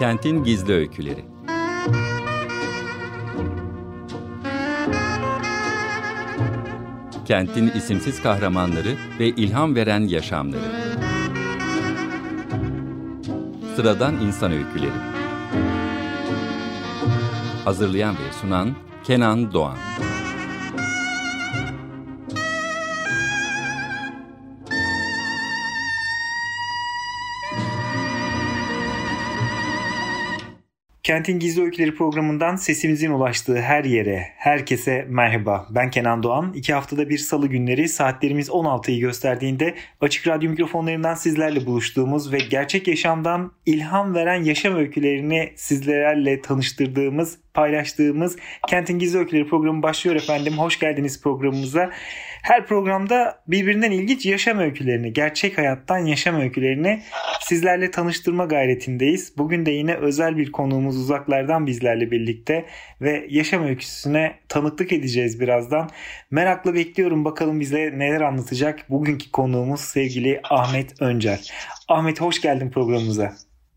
Kentin Gizli Öyküleri. Kentin isimsiz kahramanları ve ilham veren yaşamları. Sıradan İnsan Öyküleri. Hazırlayan ve sunan Kenan Doğan Kentin Gizli Öyküleri programından sesimizin ulaştığı her yere, herkese merhaba. Ben Kenan Doğan. İki haftada bir salı günleri saatlerimiz 16'yı gösterdiğinde Açık Radyo mikrofonlarından sizlerle buluştuğumuz ve gerçek yaşamdan ilham veren yaşam öykülerini sizlerle tanıştırdığımız, paylaştığımız Kentin Gizli Öyküleri programı başlıyor efendim. Hoş geldiniz programımıza. Her programda birbirinden ilginç yaşam öykülerini, gerçek hayattan yaşam öykülerini sizlerle tanıştırma gayretindeyiz. Bugün de yine özel bir konuğumuz uzaklardan bizlerle birlikte ve yaşam öyküsüne tanıklık edeceğiz birazdan. Merakla bekliyorum bakalım bize neler anlatacak bugünkü konuğumuz sevgili Ahmet Öncel. Ahmet hoş geldin programımıza.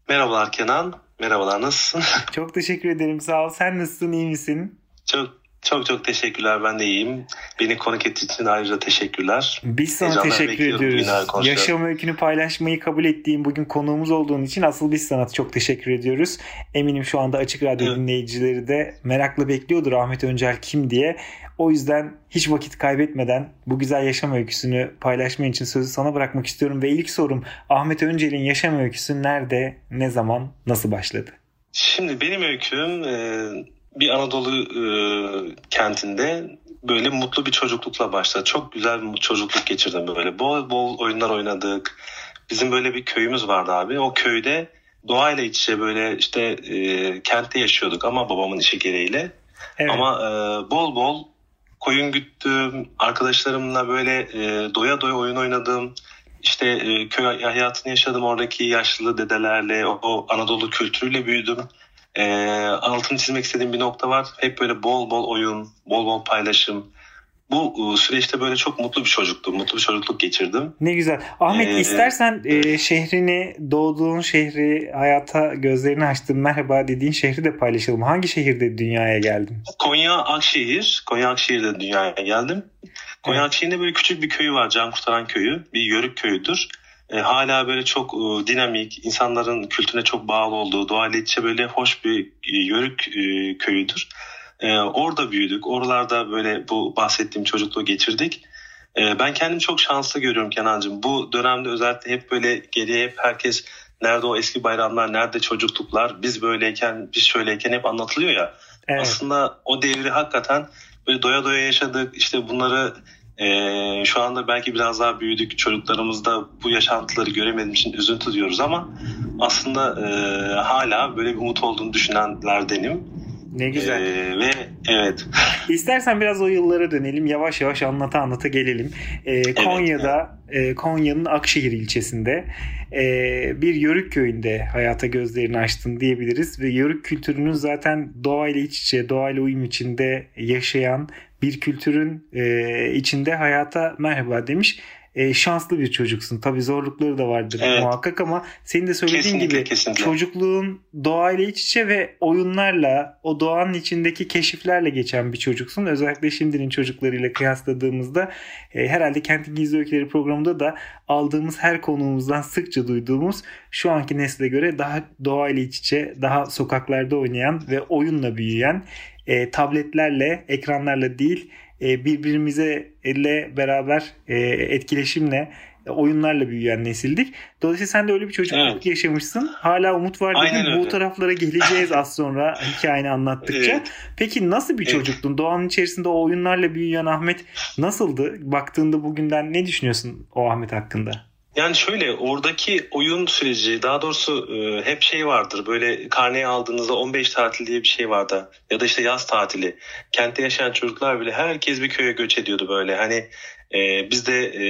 Merhabalar Kenan. Merhabalar nasılsın? Çok teşekkür ederim sağ ol. Sen nasılsın iyi misin? Çok çok çok teşekkürler. Ben de iyiyim. Beni konuk ettiğin için ayrıca teşekkürler. Biz sana Heyecanlar teşekkür ediyoruz. Yaşam öykünü paylaşmayı kabul ettiğin bugün konuğumuz olduğun için asıl biz sana çok teşekkür ediyoruz. Eminim şu anda Açık Radyo evet. dinleyicileri de merakla bekliyordur Ahmet Öncel kim diye. O yüzden hiç vakit kaybetmeden bu güzel yaşam öyküsünü paylaşman için sözü sana bırakmak istiyorum. Ve ilk sorum Ahmet Öncel'in yaşam öyküsü nerede, ne zaman, nasıl başladı? Şimdi benim öyküm bir Anadolu e, kentinde böyle mutlu bir çocuklukla başladı. Çok güzel bir çocukluk geçirdim böyle. Bol bol oyunlar oynadık. Bizim böyle bir köyümüz vardı abi. O köyde doğayla iç içe böyle işte e, kentte yaşıyorduk ama babamın işi gereğiyle. Evet. Ama e, bol bol koyun güttüm. Arkadaşlarımla böyle e, doya doya oyun oynadım. İşte e, köy hayatını yaşadım oradaki yaşlı dedelerle. O, o Anadolu kültürüyle büyüdüm. E, altını çizmek istediğim bir nokta var. Hep böyle bol bol oyun, bol bol paylaşım. Bu e, süreçte böyle çok mutlu bir çocuktum. Mutlu bir çocukluk geçirdim. Ne güzel. Ahmet ee, istersen e, şehrini, doğduğun şehri, hayata gözlerini açtın, merhaba dediğin şehri de paylaşalım. Hangi şehirde dünyaya geldin? Konya Akşehir. Konya Akşehir'de dünyaya geldim. Konya evet. Akşehir'de böyle küçük bir köyü var. Can Kurtaran Köyü. Bir yörük köyüdür e, hala böyle çok e, dinamik, insanların kültürüne çok bağlı olduğu, doğayla içe böyle hoş bir e, yörük e, köyüdür. E, orada büyüdük. Oralarda böyle bu bahsettiğim çocukluğu geçirdik. E, ben kendimi çok şanslı görüyorum Kenancığım. Bu dönemde özellikle hep böyle geriye hep herkes nerede o eski bayramlar, nerede çocukluklar, biz böyleyken, biz şöyleyken hep anlatılıyor ya. Evet. Aslında o devri hakikaten böyle doya doya yaşadık. İşte bunları ee, şu anda belki biraz daha büyüdük. Çocuklarımızda bu yaşantıları göremediğim için üzüntü diyoruz ama aslında e, hala böyle bir umut olduğunu düşünenlerdenim. Ne güzel. Ee, ve evet. İstersen biraz o yıllara dönelim. Yavaş yavaş anlata anlata gelelim. Ee, Konya'da, evet. e, Konya'nın Akşehir ilçesinde e, bir Yörük köyünde hayata gözlerini açtın diyebiliriz. Ve Yörük kültürünün zaten doğayla iç içe, doğayla uyum içinde yaşayan bir kültürün e, içinde hayata merhaba demiş. E, şanslı bir çocuksun. Tabi zorlukları da vardır evet. muhakkak ama senin de söylediğin kesinlikle, gibi kesinlikle. çocukluğun doğayla iç içe ve oyunlarla o doğanın içindeki keşiflerle geçen bir çocuksun. Özellikle şimdinin çocuklarıyla kıyasladığımızda e, herhalde Kentin Gizli Öyküleri programında da aldığımız her konuğumuzdan sıkça duyduğumuz şu anki nesle göre daha doğayla iç içe, daha sokaklarda oynayan ve oyunla büyüyen e, tabletlerle, ekranlarla değil e, birbirimize ile beraber e, etkileşimle e, oyunlarla büyüyen nesildik. Dolayısıyla sen de öyle bir çocukluk evet. yaşamışsın. Hala umut var dedim. Bu taraflara geleceğiz az sonra hikayeni anlattıkça. Evet. Peki nasıl bir çocuktun? Evet. Doğanın içerisinde o oyunlarla büyüyen Ahmet nasıldı? Baktığında bugünden ne düşünüyorsun o Ahmet hakkında? Yani şöyle oradaki oyun süreci daha doğrusu e, hep şey vardır böyle karneyi aldığınızda 15 tatil diye bir şey vardı ya da işte yaz tatili. Kentte yaşayan çocuklar bile herkes bir köye göç ediyordu böyle hani e, biz de e,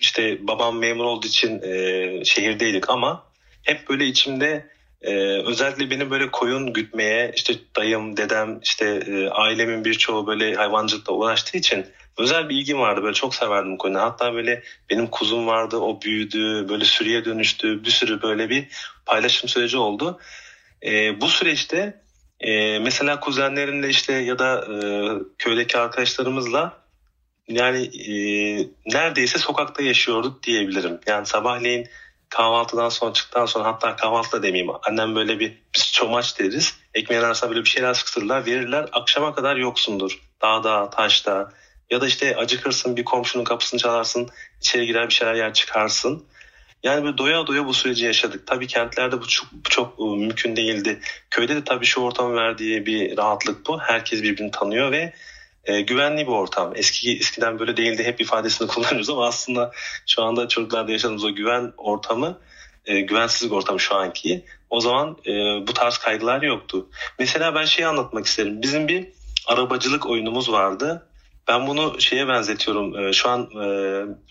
işte babam memur olduğu için e, şehirdeydik ama hep böyle içimde e, özellikle beni böyle koyun gütmeye işte dayım dedem işte e, ailemin birçoğu böyle hayvancılıkla uğraştığı için özel bir ilgim vardı. Böyle çok severdim koyunu. Hatta böyle benim kuzum vardı. O büyüdü. Böyle sürüye dönüştü. Bir sürü böyle bir paylaşım süreci oldu. E, bu süreçte e, mesela kuzenlerinle işte ya da e, köydeki arkadaşlarımızla yani e, neredeyse sokakta yaşıyorduk diyebilirim. Yani sabahleyin kahvaltıdan sonra çıktıktan sonra hatta kahvaltı da demeyeyim. Annem böyle bir biz çomaç deriz. Ekmeğin arasına böyle bir şeyler sıkıştırırlar verirler. Akşama kadar yoksundur. Dağda, taşta ya da işte acıkırsın bir komşunun kapısını çalarsın. içeri girer bir şeyler yer çıkarsın. Yani böyle doya doya bu süreci yaşadık. Tabii kentlerde bu çok, çok ıı, mümkün değildi. Köyde de tabii şu ortamı verdiği bir rahatlık bu. Herkes birbirini tanıyor ve e, güvenli bir ortam. Eski eskiden böyle değildi hep ifadesini kullanıyoruz ama aslında şu anda çocuklarda yaşadığımız o güven ortamı e, güvensizlik ortamı şu anki. O zaman e, bu tarz kaygılar yoktu. Mesela ben şeyi anlatmak isterim. Bizim bir arabacılık oyunumuz vardı. Ben bunu şeye benzetiyorum. E, şu an e,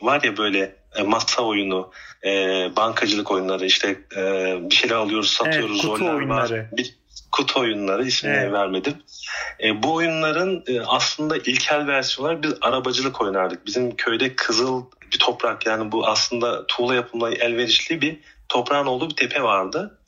var ya böyle e, masa oyunu, e, bankacılık oyunları işte e, bir şeyler alıyoruz, satıyoruz, evet, kutu oyunları. var. Bir, kutu oyunları ismini evet. vermedim. E, bu oyunların e, aslında ilkel versiyonları biz arabacılık oynardık. Bizim köyde kızıl bir toprak yani bu aslında tuğla yapımına elverişli bir toprağın olduğu bir tepe vardı.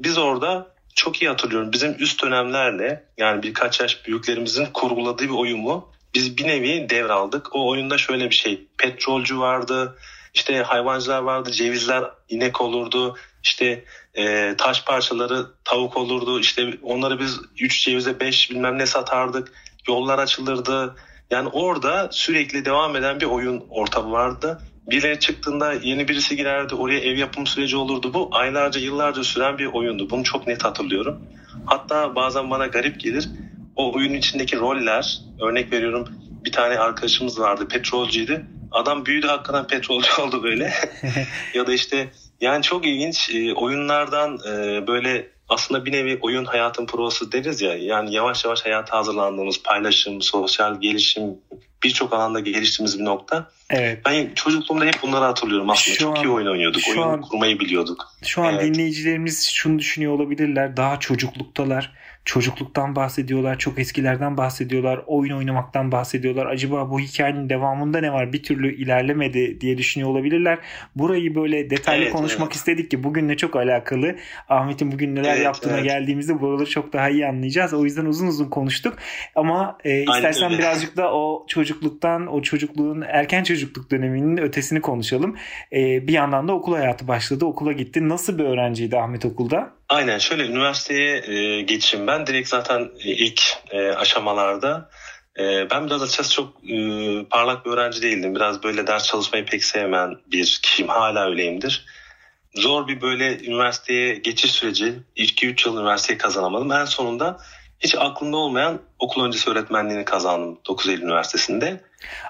Biz orada çok iyi hatırlıyorum. Bizim üst dönemlerle yani birkaç yaş büyüklerimizin kurguladığı bir oyunu biz bir nevi devraldık. O oyunda şöyle bir şey. Petrolcü vardı, işte hayvancılar vardı, cevizler inek olurdu, işte e, taş parçaları tavuk olurdu. İşte onları biz 3 cevize 5 bilmem ne satardık. Yollar açılırdı. Yani orada sürekli devam eden bir oyun ortamı vardı. Birileri çıktığında yeni birisi girerdi. Oraya ev yapım süreci olurdu. Bu aylarca yıllarca süren bir oyundu. Bunu çok net hatırlıyorum. Hatta bazen bana garip gelir. O oyunun içindeki roller örnek veriyorum bir tane arkadaşımız vardı petrolcüydü. Adam büyüdü hakikaten petrolcü oldu böyle. ya da işte yani çok ilginç e, oyunlardan e, böyle aslında bir nevi oyun hayatın provası deriz ya. Yani yavaş yavaş hayata hazırlandığımız paylaşım, sosyal gelişim birçok alanda geliştiğimiz bir nokta. Evet. Ben çocukluğumda hep bunları hatırlıyorum aslında. Şu çok an, iyi oyun oynuyorduk. Oyun an, kurmayı biliyorduk. Şu an evet. dinleyicilerimiz şunu düşünüyor olabilirler. Daha çocukluktalar çocukluktan bahsediyorlar, çok eskilerden bahsediyorlar, oyun oynamaktan bahsediyorlar. Acaba bu hikayenin devamında ne var? Bir türlü ilerlemedi diye düşünüyor olabilirler. Burayı böyle detaylı evet, konuşmak evet. istedik ki bugünle çok alakalı. Ahmet'in bugün neler evet, yaptığına evet. geldiğimizde buraları çok daha iyi anlayacağız. O yüzden uzun uzun konuştuk. Ama e, istersen birazcık da o çocukluktan, o çocukluğun erken çocukluk döneminin ötesini konuşalım. E, bir yandan da okul hayatı başladı. Okula gitti. Nasıl bir öğrenciydi Ahmet okulda? Aynen şöyle üniversiteye e, geçeyim ben direkt zaten e, ilk e, aşamalarda e, ben biraz açıkçası çok e, parlak bir öğrenci değildim. Biraz böyle ders çalışmayı pek sevmeyen bir kişiyim. Hala öyleyimdir. Zor bir böyle üniversiteye geçiş süreci. İlk 3 yıl üniversiteyi kazanamadım. En sonunda hiç aklımda olmayan okul öncesi öğretmenliğini kazandım 9 Eylül Üniversitesi'nde.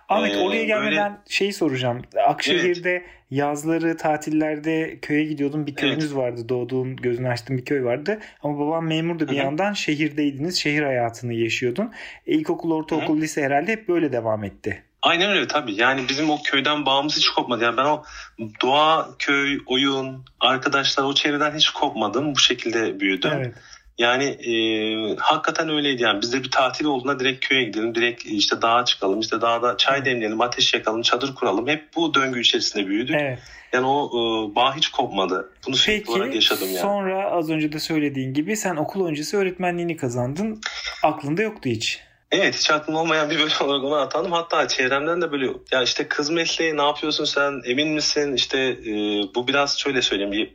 Ahmet ee, oraya gelmeden böyle... şeyi soracağım. Akşehir'de evet. yazları tatillerde köye gidiyordun. Bir köyünüz evet. vardı. Doğduğun, gözünü açtığın bir köy vardı. Ama babam memurdu bir Hı-hı. yandan. Şehirdeydiniz. Şehir hayatını yaşıyordun. E, ilkokul, ortaokul, Hı-hı. lise herhalde hep böyle devam etti. Aynen öyle tabii. Yani bizim o köyden bağımız hiç kopmadı. Yani ben o doğa, köy, oyun, arkadaşlar o çevreden hiç kopmadım. Bu şekilde büyüdüm. Evet. Yani e, hakikaten öyleydi yani. Bizde bir tatil olduğunda direkt köye gidelim, direkt işte dağa çıkalım, işte dağda çay demleyelim, ateş yakalım, çadır kuralım. Hep bu döngü içerisinde büyüdük. Evet. Yani o e, bağ hiç kopmadı. Bunu sürekli olarak yaşadım yani. sonra az önce de söylediğin gibi sen okul öncesi öğretmenliğini kazandın. Aklında yoktu hiç. Evet hiç aklım olmayan bir bölüm olarak ona atandım. Hatta çevremden de böyle ya işte kız mesleği ne yapıyorsun sen emin misin? İşte e, bu biraz şöyle söyleyeyim bir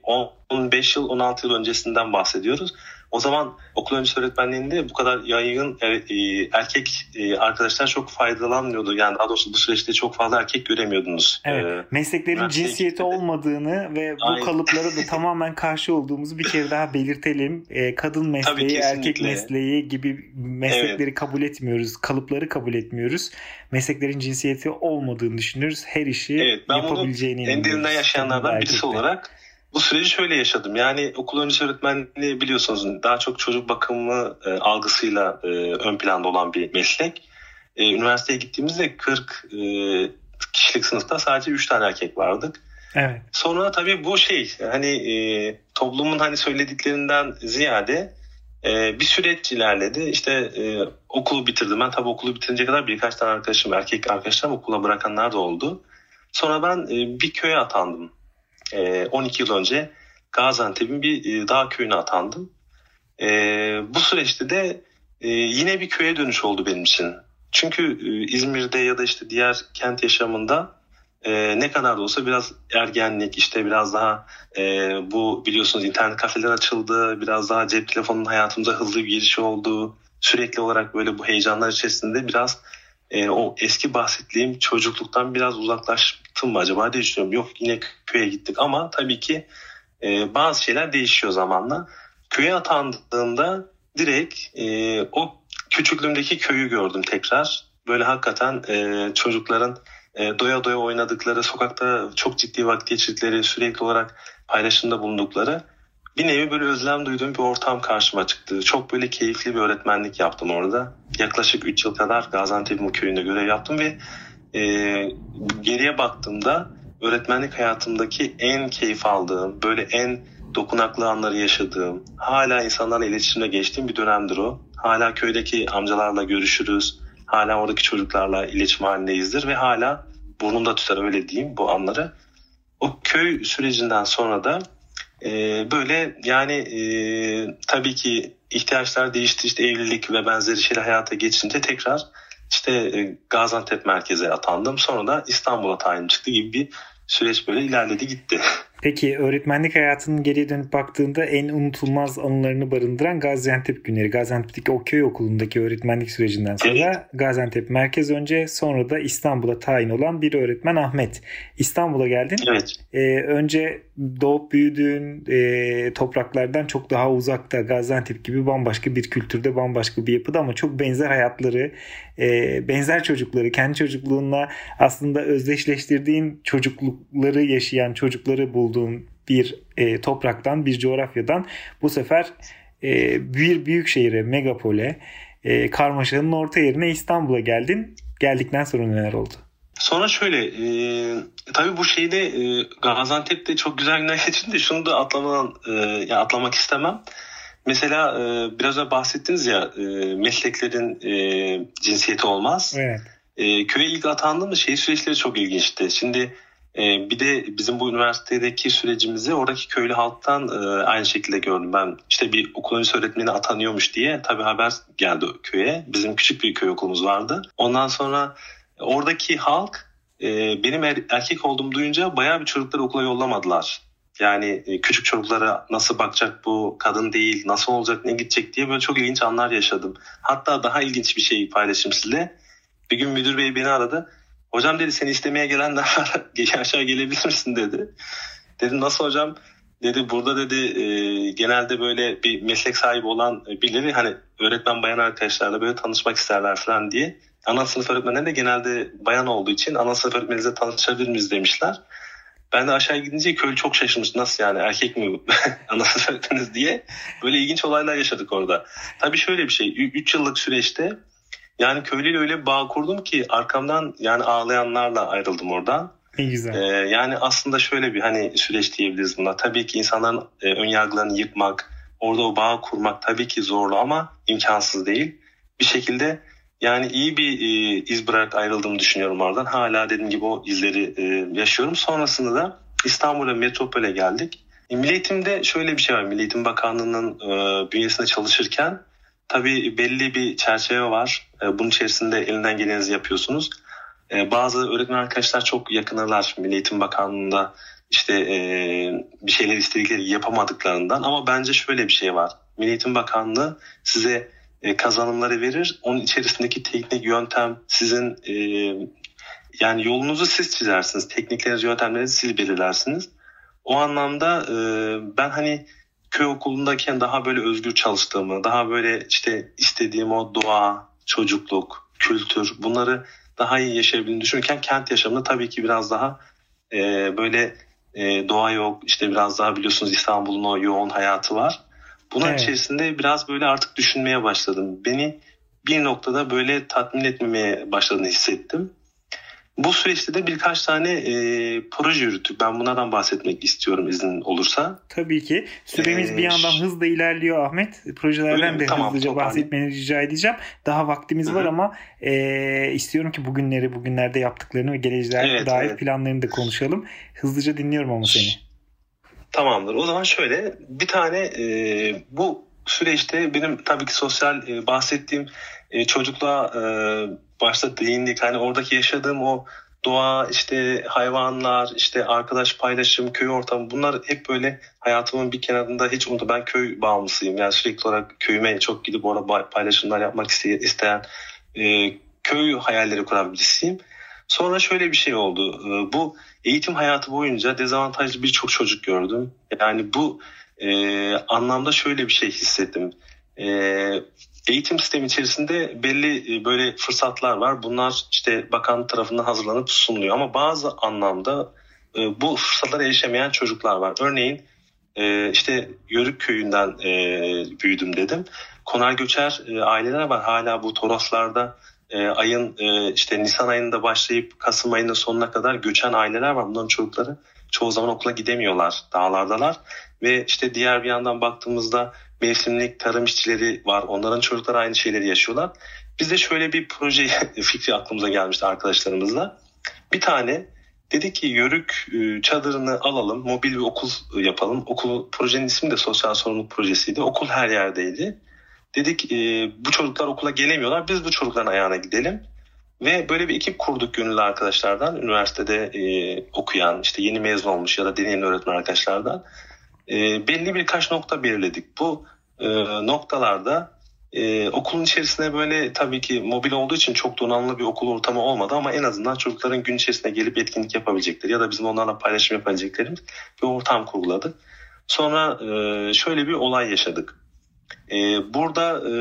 15 yıl 16 yıl öncesinden bahsediyoruz. O zaman okul öncesi öğretmenliğinde bu kadar yaygın e, e, erkek e, arkadaşlar çok faydalanmıyordu. Yani daha doğrusu bu süreçte çok fazla erkek göremiyordunuz. Evet. Ee, Mesleklerin cinsiyeti olmadığını ve bu Aynen. kalıplara da tamamen karşı olduğumuzu bir kere daha belirtelim. Kadın mesleği, Tabii, erkek mesleği gibi meslekleri evet. kabul etmiyoruz. Kalıpları kabul etmiyoruz. Mesleklerin cinsiyeti olmadığını düşünüyoruz. Her işi evet, ben yapabileceğini inanıyoruz. En derinden yaşayanlardan birisi olarak bu süreci şöyle yaşadım. Yani okul öncesi öğretmenliği biliyorsunuz daha çok çocuk bakımı e, algısıyla e, ön planda olan bir meslek. E, üniversiteye gittiğimizde 40 e, kişilik sınıfta sadece 3 tane erkek vardık. Evet. Sonra tabii bu şey hani e, toplumun hani söylediklerinden ziyade e, bir süreç ilerledi. İşte e, okulu bitirdim. Ben tabii okulu bitirince kadar birkaç tane arkadaşım, erkek arkadaşlarım okula bırakanlar da oldu. Sonra ben e, bir köye atandım. 12 ee, yıl önce Gaziantep'in bir e, dağ köyüne atandım. E, bu süreçte de e, yine bir köye dönüş oldu benim için. Çünkü e, İzmir'de ya da işte diğer kent yaşamında ne kadar da olsa biraz ergenlik işte biraz daha bu biliyorsunuz internet kafeler açıldı biraz daha cep telefonunun hayatımıza hızlı bir giriş oldu sürekli olarak böyle bu heyecanlar içerisinde biraz e, o eski bahsettiğim çocukluktan biraz uzaklaştım mı acaba diye düşünüyorum. Yok yine köye gittik ama tabii ki e, bazı şeyler değişiyor zamanla. Köye atandığımda direkt e, o küçüklüğümdeki köyü gördüm tekrar. Böyle hakikaten e, çocukların e, doya doya oynadıkları, sokakta çok ciddi vakit geçirdikleri, sürekli olarak paylaşımda bulundukları bir nevi böyle özlem duyduğum bir ortam karşıma çıktı. Çok böyle keyifli bir öğretmenlik yaptım orada. Yaklaşık 3 yıl kadar Gaziantep köyünde görev yaptım ve e, geriye baktığımda öğretmenlik hayatımdaki en keyif aldığım, böyle en dokunaklı anları yaşadığım, hala insanlarla iletişimde geçtiğim bir dönemdir o. Hala köydeki amcalarla görüşürüz. Hala oradaki çocuklarla iletişim halindeyizdir ve hala burnumda tutar öyle diyeyim bu anları. O köy sürecinden sonra da e, böyle yani e, tabii ki ihtiyaçlar değişti işte evlilik ve benzeri şeyler hayata geçince tekrar işte e, Gaziantep merkeze atandım. Sonra da İstanbul'a tayin çıktı gibi bir süreç böyle ilerledi gitti. Peki öğretmenlik hayatının geriye dönüp baktığında en unutulmaz anılarını barındıran Gaziantep günleri. Gaziantep'teki o köy okulundaki öğretmenlik sürecinden sonra evet. Gaziantep merkez önce sonra da İstanbul'a tayin olan bir öğretmen Ahmet. İstanbul'a geldin. Evet. Ee, önce doğup büyüdüğün e, topraklardan çok daha uzakta Gaziantep gibi bambaşka bir kültürde bambaşka bir yapıda ama çok benzer hayatları e, benzer çocukları kendi çocukluğunla aslında özdeşleştirdiğin çocuklukları yaşayan çocukları bulduğun bir e, topraktan bir coğrafyadan bu sefer e, bir büyük şehire megapole e, karmaşanın orta yerine İstanbul'a geldin. Geldikten sonra neler oldu? Sonra şöyle e, tabii bu şeyde e, Gaziantep'te çok güzel günler geçirdim de şunu da atlamadan e, ya atlamak istemem. Mesela e, biraz önce bahsettiniz ya e, mesleklerin e, cinsiyeti olmaz. Evet. E, köye ilk atandığımda şey süreçleri çok ilginçti. Şimdi e, bir de bizim bu üniversitedeki sürecimizi oradaki köylü halktan e, aynı şekilde gördüm. Ben işte bir okul öncesi öğretmeni atanıyormuş diye tabii haber geldi köye. Bizim küçük bir köy okulumuz vardı. Ondan sonra oradaki halk e, benim er, erkek olduğumu duyunca bayağı bir çocukları okula yollamadılar. Yani e, küçük çocuklara nasıl bakacak bu kadın değil, nasıl olacak, ne gidecek diye böyle çok ilginç anlar yaşadım. Hatta daha ilginç bir şey paylaşayım sizinle. Bir gün müdür bey beni aradı. Hocam dedi seni istemeye gelenler var. Aşağı gelebilir misin dedi. Dedim nasıl hocam? Dedi burada dedi e, genelde böyle bir meslek sahibi olan birileri hani öğretmen bayan arkadaşlarla böyle tanışmak isterler falan diye. Ana sınıf öğretmenleri de genelde bayan olduğu için ana sınıf öğretmeninizle tanışabilir miyiz demişler. Ben de aşağı gidince köylü çok şaşırmış. Nasıl yani erkek mi söylediniz diye. Böyle ilginç olaylar yaşadık orada. Tabii şöyle bir şey. 3 yıllık süreçte yani köylüyle öyle bağ kurdum ki arkamdan yani ağlayanlarla ayrıldım oradan. Ne güzel. Ee, yani aslında şöyle bir hani süreç diyebiliriz buna. Tabii ki insanların e, ön yargılarını yıkmak, orada o bağ kurmak tabii ki zorlu ama imkansız değil. Bir şekilde yani iyi bir e, iz bırak ayrıldığımı düşünüyorum oradan. Hala dediğim gibi o izleri e, yaşıyorum. Sonrasında da İstanbul'a metropole geldik. E, Milli Eğitim'de şöyle bir şey var. Milli Eğitim Bakanlığı'nın e, bünyesinde çalışırken tabii belli bir çerçeve var. E, bunun içerisinde elinden gelenizi yapıyorsunuz. E, bazı öğretmen arkadaşlar çok yakınırlar Milli Eğitim Bakanlığı'nda işte e, bir şeyler istedikleri yapamadıklarından. Ama bence şöyle bir şey var. Milli Eğitim Bakanlığı size e, kazanımları verir. Onun içerisindeki teknik yöntem sizin e, yani yolunuzu siz çizersiniz. Teknikleriniz, yöntemlerinizi siz belirlersiniz. O anlamda e, ben hani köy okulundayken daha böyle özgür çalıştığımı, daha böyle işte istediğim o doğa, çocukluk, kültür bunları daha iyi yaşayabildiğini düşünürken kent yaşamında tabii ki biraz daha e, böyle e, doğa yok. İşte biraz daha biliyorsunuz İstanbul'un o yoğun hayatı var. Bunun evet. içerisinde biraz böyle artık düşünmeye başladım. Beni bir noktada böyle tatmin etmemeye başladığını hissettim. Bu süreçte de birkaç tane e, proje yürüttük. Ben bunlardan bahsetmek istiyorum izin olursa. Tabii ki. Süremiz ee, bir yandan hızla ilerliyor Ahmet. Projelerden de tamam, hızlıca bahsetmeni rica edeceğim. Daha vaktimiz Hı-hı. var ama e, istiyorum ki bugünleri, bugünlerde yaptıklarını ve geleceğe evet, dair evet. planlarını da konuşalım. Hızlıca dinliyorum ama seni. Tamamdır. O zaman şöyle bir tane e, bu süreçte benim tabii ki sosyal e, bahsettiğim e, çocukluğa e, başta değindik. Hani oradaki yaşadığım o doğa, işte hayvanlar, işte arkadaş paylaşım, köy ortamı bunlar hep böyle hayatımın bir kenarında hiç unutma. Ben köy bağımlısıyım. Yani sürekli olarak köyüme çok gidip orada paylaşımlar yapmak isteyen e, köy hayalleri kuran birisiyim. Sonra şöyle bir şey oldu. E, bu eğitim hayatı boyunca dezavantajlı birçok çocuk gördüm. Yani bu e, anlamda şöyle bir şey hissettim. E, eğitim sistemi içerisinde belli e, böyle fırsatlar var. Bunlar işte bakan tarafından hazırlanıp sunuluyor. Ama bazı anlamda e, bu fırsatlara erişemeyen çocuklar var. Örneğin e, işte Yörük köyünden e, büyüdüm dedim. Konar göçer e, aileler var. Hala bu Toroslarda e, ayın e, işte Nisan ayında başlayıp Kasım ayının sonuna kadar göçen aileler var. Bunların çocukları çoğu zaman okula gidemiyorlar. Dağlardalar. Ve işte diğer bir yandan baktığımızda mevsimlik tarım işçileri var. Onların çocukları aynı şeyleri yaşıyorlar. Biz de şöyle bir proje fikri aklımıza gelmişti arkadaşlarımızla. Bir tane dedi ki yörük e, çadırını alalım, mobil bir okul yapalım. Okul projenin ismi de sosyal sorumluluk projesiydi. Okul her yerdeydi. Dedik e, bu çocuklar okula gelemiyorlar. Biz bu çocukların ayağına gidelim. Ve böyle bir ekip kurduk gönüllü arkadaşlardan. Üniversitede e, okuyan, işte yeni mezun olmuş ya da deneyimli öğretmen arkadaşlardan. E, belli birkaç nokta belirledik. Bu e, noktalarda e, okulun içerisinde böyle tabii ki mobil olduğu için çok donanımlı bir okul ortamı olmadı ama en azından çocukların gün içerisinde gelip etkinlik yapabilecekleri ya da bizim onlarla paylaşım yapabileceklerimiz bir ortam kurguladık. Sonra e, şöyle bir olay yaşadık. E, burada e,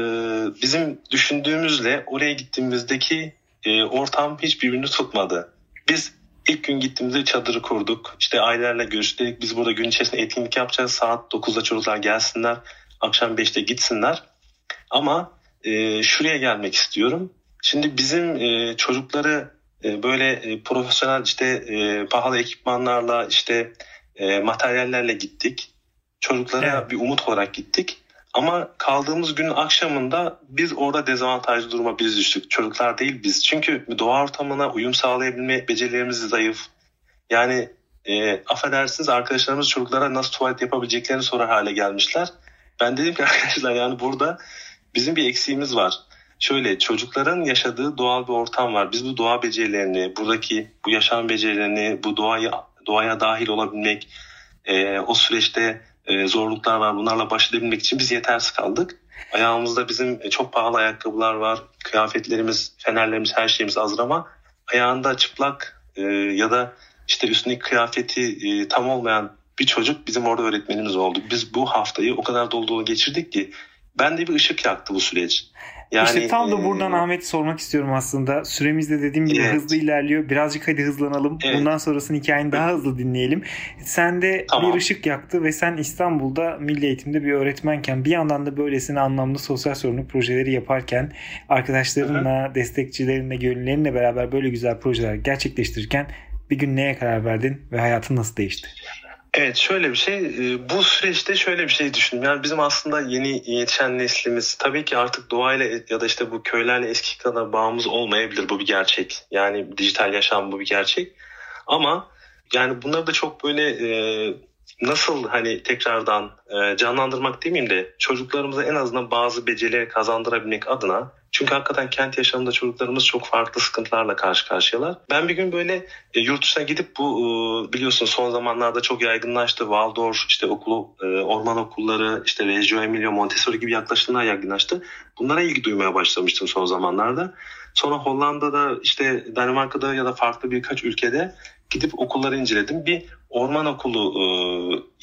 bizim düşündüğümüzle oraya gittiğimizdeki e, ortam hiç birbirini tutmadı. Biz ilk gün gittiğimizde çadırı kurduk. İşte ailelerle görüştük. Biz burada gün içerisinde etkinlik yapacağız. Saat 9'da çocuklar gelsinler. Akşam 5'te gitsinler. Ama e, şuraya gelmek istiyorum. Şimdi bizim e, çocukları e, böyle e, profesyonel işte e, pahalı ekipmanlarla işte e, materyallerle gittik. Çocuklara evet. bir umut olarak gittik. Ama kaldığımız günün akşamında biz orada dezavantajlı duruma biz düştük. Çocuklar değil biz. Çünkü doğa ortamına uyum sağlayabilme becerilerimiz zayıf. Yani e, affedersiniz arkadaşlarımız çocuklara nasıl tuvalet yapabileceklerini sorar hale gelmişler. Ben dedim ki arkadaşlar yani burada bizim bir eksiğimiz var. Şöyle çocukların yaşadığı doğal bir ortam var. Biz bu doğa becerilerini, buradaki bu yaşam becerilerini, bu doğaya doğaya dahil olabilmek, e, o süreçte e, zorluklar var. Bunlarla baş edebilmek için biz yetersiz kaldık. Ayağımızda bizim e, çok pahalı ayakkabılar var. Kıyafetlerimiz, fenerlerimiz, her şeyimiz hazır ama ayağında çıplak e, ya da işte üstündeki kıyafeti tam olmayan bir çocuk bizim orada öğretmenimiz oldu. Biz bu haftayı o kadar dolu dolu geçirdik ki ben de bir ışık yaktı bu süreç. Yani, işte tam da buradan e, Ahmet sormak istiyorum aslında. Süremiz de dediğim gibi evet. hızlı ilerliyor. Birazcık hadi hızlanalım. Evet. Bundan sonrasını hikayeni daha hızlı dinleyelim. Sen de tamam. bir ışık yaktı ve sen İstanbul'da milli eğitimde bir öğretmenken bir yandan da böylesine anlamlı sosyal sorumluluk projeleri yaparken arkadaşlarınla, Hı-hı. destekçilerinle, gönüllerinle beraber böyle güzel projeler gerçekleştirirken bir gün neye karar verdin ve hayatın nasıl değişti? Evet şöyle bir şey e, bu süreçte şöyle bir şey düşündüm. Yani bizim aslında yeni yetişen neslimiz tabii ki artık doğayla ya da işte bu köylerle eski kadar bağımız olmayabilir bu bir gerçek. Yani dijital yaşam bu bir gerçek. Ama yani bunları da çok böyle e, nasıl hani tekrardan e, canlandırmak demeyeyim de çocuklarımıza en azından bazı becerileri kazandırabilmek adına çünkü hakikaten kent yaşamında çocuklarımız çok farklı sıkıntılarla karşı karşıyalar. Ben bir gün böyle e, yurt dışına gidip bu e, biliyorsun son zamanlarda çok yaygınlaştı. Waldorf, işte okulu, e, orman okulları, işte Reggio Emilia, Montessori gibi yaklaşımlar yaygınlaştı. Bunlara ilgi duymaya başlamıştım son zamanlarda. Sonra Hollanda'da, işte Danimarka'da ya da farklı birkaç ülkede gidip okulları inceledim. Bir orman okulu e,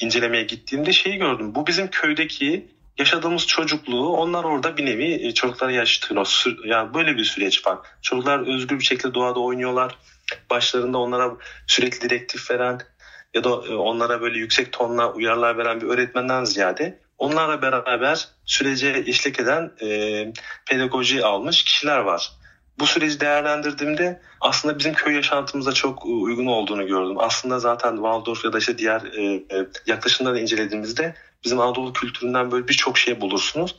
incelemeye gittiğimde şeyi gördüm. Bu bizim köydeki yaşadığımız çocukluğu onlar orada bir nevi e, çocuklara yaşatıyor. Yani böyle bir süreç var. Çocuklar özgür bir şekilde doğada oynuyorlar. Başlarında onlara sürekli direktif veren ya da e, onlara böyle yüksek tonla uyarılar veren bir öğretmenden ziyade onlarla beraber sürece eşlik eden e, pedagoji almış kişiler var. Bu süreci değerlendirdiğimde aslında bizim köy yaşantımıza çok e, uygun olduğunu gördüm. Aslında zaten Waldorf ya da işte diğer e, yaklaşımları incelediğimizde bizim Anadolu kültüründen böyle birçok şey bulursunuz.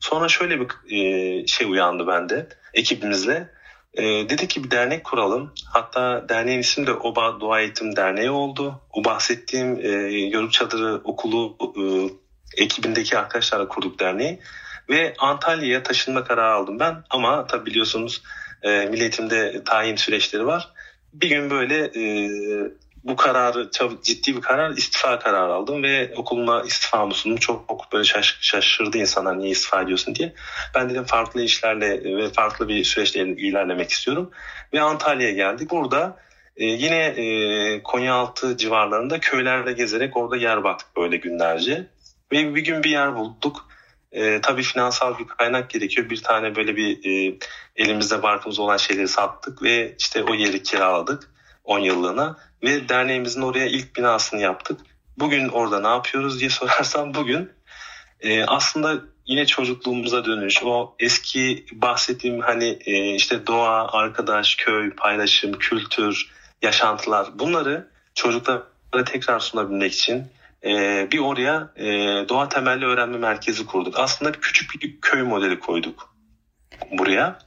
Sonra şöyle bir e, şey uyandı bende ekibimizle. E, dedi ki bir dernek kuralım. Hatta derneğin ismi de Oba Doğa Eğitim Derneği oldu. O bahsettiğim e, Yörük Çadırı Okulu e, ekibindeki arkadaşlarla kurduk derneği. Ve Antalya'ya taşınma kararı aldım ben. Ama tabi biliyorsunuz e, milletimde tayin süreçleri var. Bir gün böyle e, bu kararı ciddi bir karar istifa kararı aldım ve okuluma istifamı sundum. Çok, çok böyle şaş, şaşırdı insanlar niye istifa ediyorsun diye. Ben dedim farklı işlerle ve farklı bir süreçle ilerlemek istiyorum. Ve Antalya'ya geldik. Burada e, yine e, Konyaaltı civarlarında köylerle gezerek orada yer baktık böyle günlerce. Ve bir gün bir yer bulduk. E, tabii finansal bir kaynak gerekiyor. Bir tane böyle bir e, elimizde barkımız olan şeyleri sattık ve işte o yeri kiraladık 10 yıllığına ve derneğimizin oraya ilk binasını yaptık. Bugün orada ne yapıyoruz diye sorarsam bugün e, aslında yine çocukluğumuza dönüş. O eski bahsettiğim hani e, işte doğa, arkadaş, köy, paylaşım, kültür, yaşantılar bunları çocuklara tekrar sunabilmek için e, bir oraya e, doğa temelli öğrenme merkezi kurduk. Aslında küçük bir köy modeli koyduk buraya.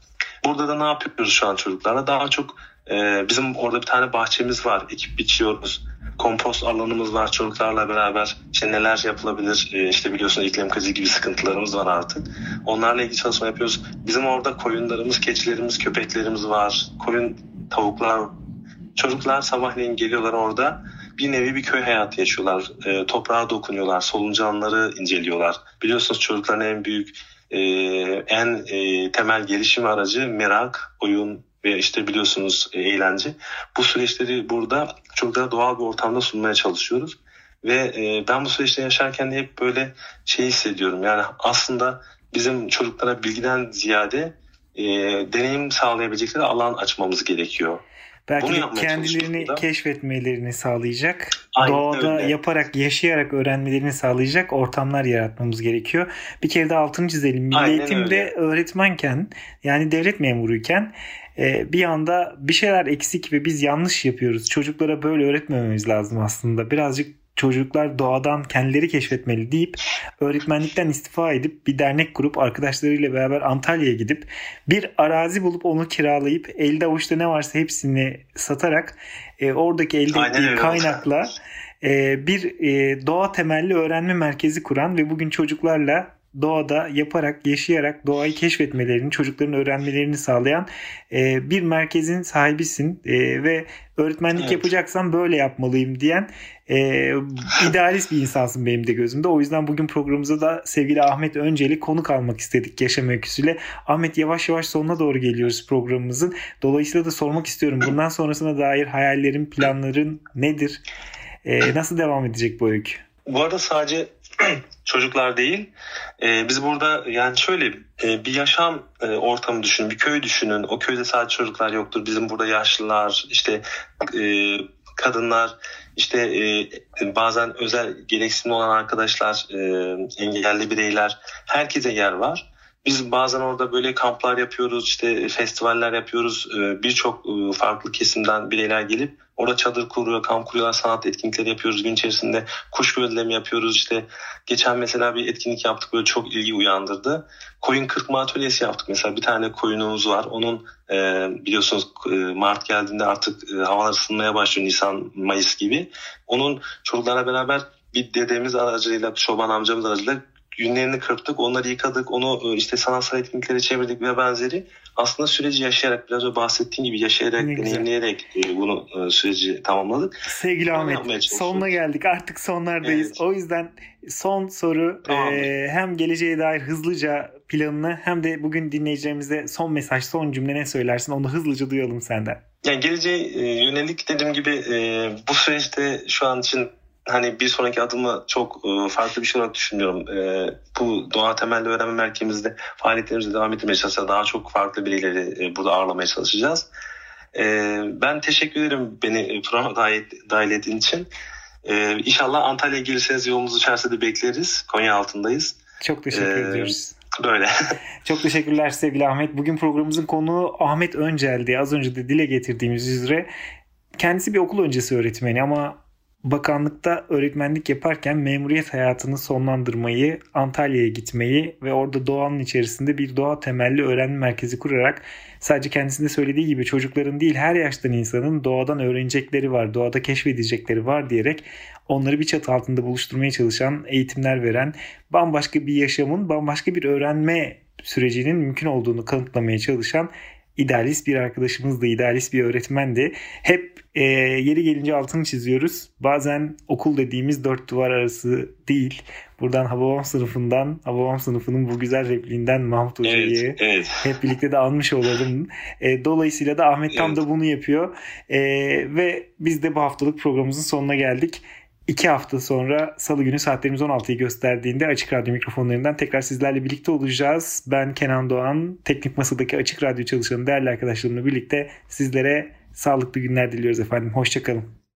Burada da ne yapıyoruz şu an çocuklarla? Daha çok e, bizim orada bir tane bahçemiz var. Ekip biçiyoruz. Kompost alanımız var çocuklarla beraber. İşte neler yapılabilir? E, işte biliyorsun iklim krizi gibi sıkıntılarımız var artık. Onlarla ilgili çalışma yapıyoruz. Bizim orada koyunlarımız, keçilerimiz, köpeklerimiz var. Koyun, tavuklar. Çocuklar sabahleyin geliyorlar orada bir nevi bir köy hayatı yaşıyorlar. E, toprağa dokunuyorlar, soluncanları inceliyorlar. Biliyorsunuz çocukların en büyük, e, en e, temel gelişim aracı merak, oyun ve işte biliyorsunuz e, eğlence. Bu süreçleri burada çocuklara doğal bir ortamda sunmaya çalışıyoruz. Ve e, ben bu süreçte yaşarken de hep böyle şey hissediyorum. Yani aslında bizim çocuklara bilgiden ziyade e, deneyim sağlayabilecekleri alan açmamız gerekiyor. Belki de kendilerini keşfetmelerini sağlayacak, Aynen doğada öyle. yaparak, yaşayarak öğrenmelerini sağlayacak ortamlar yaratmamız gerekiyor. Bir kere de altını çizelim. Milli eğitimde öğretmenken yani devlet memuruyken e, bir anda bir şeyler eksik ve biz yanlış yapıyoruz. Çocuklara böyle öğretmememiz lazım aslında. Birazcık çocuklar doğadan kendileri keşfetmeli deyip öğretmenlikten istifa edip bir dernek kurup arkadaşlarıyla beraber Antalya'ya gidip bir arazi bulup onu kiralayıp elde avuçta ne varsa hepsini satarak e, oradaki elde ettiği kaynakla e, bir e, doğa temelli öğrenme merkezi kuran ve bugün çocuklarla doğada yaparak, yaşayarak doğayı keşfetmelerini, çocukların öğrenmelerini sağlayan e, bir merkezin sahibisin e, ve öğretmenlik evet. yapacaksan böyle yapmalıyım diyen e, idealist bir insansın benim de gözümde. O yüzden bugün programımıza da sevgili Ahmet Önceli konuk almak istedik yaşam öyküsüyle. Ahmet yavaş yavaş sonuna doğru geliyoruz programımızın. Dolayısıyla da sormak istiyorum bundan sonrasına dair hayallerin, planların nedir? E, nasıl devam edecek bu öykü? Bu arada sadece çocuklar değil. E, biz burada yani şöyle e, bir yaşam e, ortamı düşünün, bir köy düşünün. O köyde sadece çocuklar yoktur. Bizim burada yaşlılar, işte e, kadınlar, işte e, bazen özel gereksinimi olan arkadaşlar, e, engelli bireyler, herkese yer var. Biz bazen orada böyle kamplar yapıyoruz, işte festivaller yapıyoruz. E, Birçok e, farklı kesimden bireyler gelip Orada çadır kuruyor, kamp kuruyorlar, sanat etkinlikleri yapıyoruz gün içerisinde. Kuş gözlemi yapıyoruz işte. Geçen mesela bir etkinlik yaptık böyle çok ilgi uyandırdı. Koyun kırpma atölyesi yaptık mesela. Bir tane koyunumuz var. Onun e, biliyorsunuz e, Mart geldiğinde artık e, havalar ısınmaya başlıyor Nisan, Mayıs gibi. Onun çocuklarla beraber bir dedemiz aracılığıyla, çoban amcamız aracılığıyla günlerini kırptık, onları yıkadık, onu e, işte sanatsal etkinliklere çevirdik ve benzeri. Aslında süreci yaşayarak, biraz önce bahsettiğim gibi yaşayarak, deneyimleyerek e, bunu e, süreci tamamladık. Sevgili bunu Ahmet, sonuna geldik. Artık sonlardayız. Evet. O yüzden son soru e, hem geleceğe dair hızlıca planını hem de bugün dinleyicilerimize son mesaj, son cümle ne söylersin onu hızlıca duyalım senden. Yani geleceğe yönelik dediğim gibi bu süreçte şu an için hani bir sonraki adımı çok e, farklı bir şey olarak düşünüyorum. E, bu doğa temelli öğrenme merkezimizde faaliyetlerimize devam etmeye çalışacağız. Daha çok farklı bireyleri e, burada ağırlamaya çalışacağız. Ben teşekkür ederim beni programa dahil, ettiğin için. İnşallah Antalya'ya gelirseniz yolumuzu içerisinde bekleriz. Konya altındayız. Çok teşekkür ee, ediyoruz. Böyle. Çok teşekkürler sevgili Ahmet. Bugün programımızın konuğu Ahmet Öncel'di. Az önce de dile getirdiğimiz üzere kendisi bir okul öncesi öğretmeni ama bakanlıkta öğretmenlik yaparken memuriyet hayatını sonlandırmayı, Antalya'ya gitmeyi ve orada doğanın içerisinde bir doğa temelli öğrenme merkezi kurarak sadece kendisinde söylediği gibi çocukların değil her yaştan insanın doğadan öğrenecekleri var, doğada keşfedecekleri var diyerek onları bir çatı altında buluşturmaya çalışan, eğitimler veren, bambaşka bir yaşamın, bambaşka bir öğrenme sürecinin mümkün olduğunu kanıtlamaya çalışan idealist bir arkadaşımız da idealist bir öğretmendi. Hep e, yeri gelince altını çiziyoruz. Bazen okul dediğimiz dört duvar arası değil. Buradan Hababam sınıfından, Hababam sınıfının bu güzel repliğinden Mahmut Hoca'yı evet, evet. hep birlikte de almış olalım. E, dolayısıyla da Ahmet Tam evet. da bunu yapıyor. E, ve biz de bu haftalık programımızın sonuna geldik. İki hafta sonra salı günü saatlerimiz 16'yı gösterdiğinde Açık Radyo mikrofonlarından tekrar sizlerle birlikte olacağız. Ben Kenan Doğan, Teknik Masa'daki Açık Radyo çalışanı değerli arkadaşlarımla birlikte sizlere sağlıklı günler diliyoruz efendim. Hoşçakalın.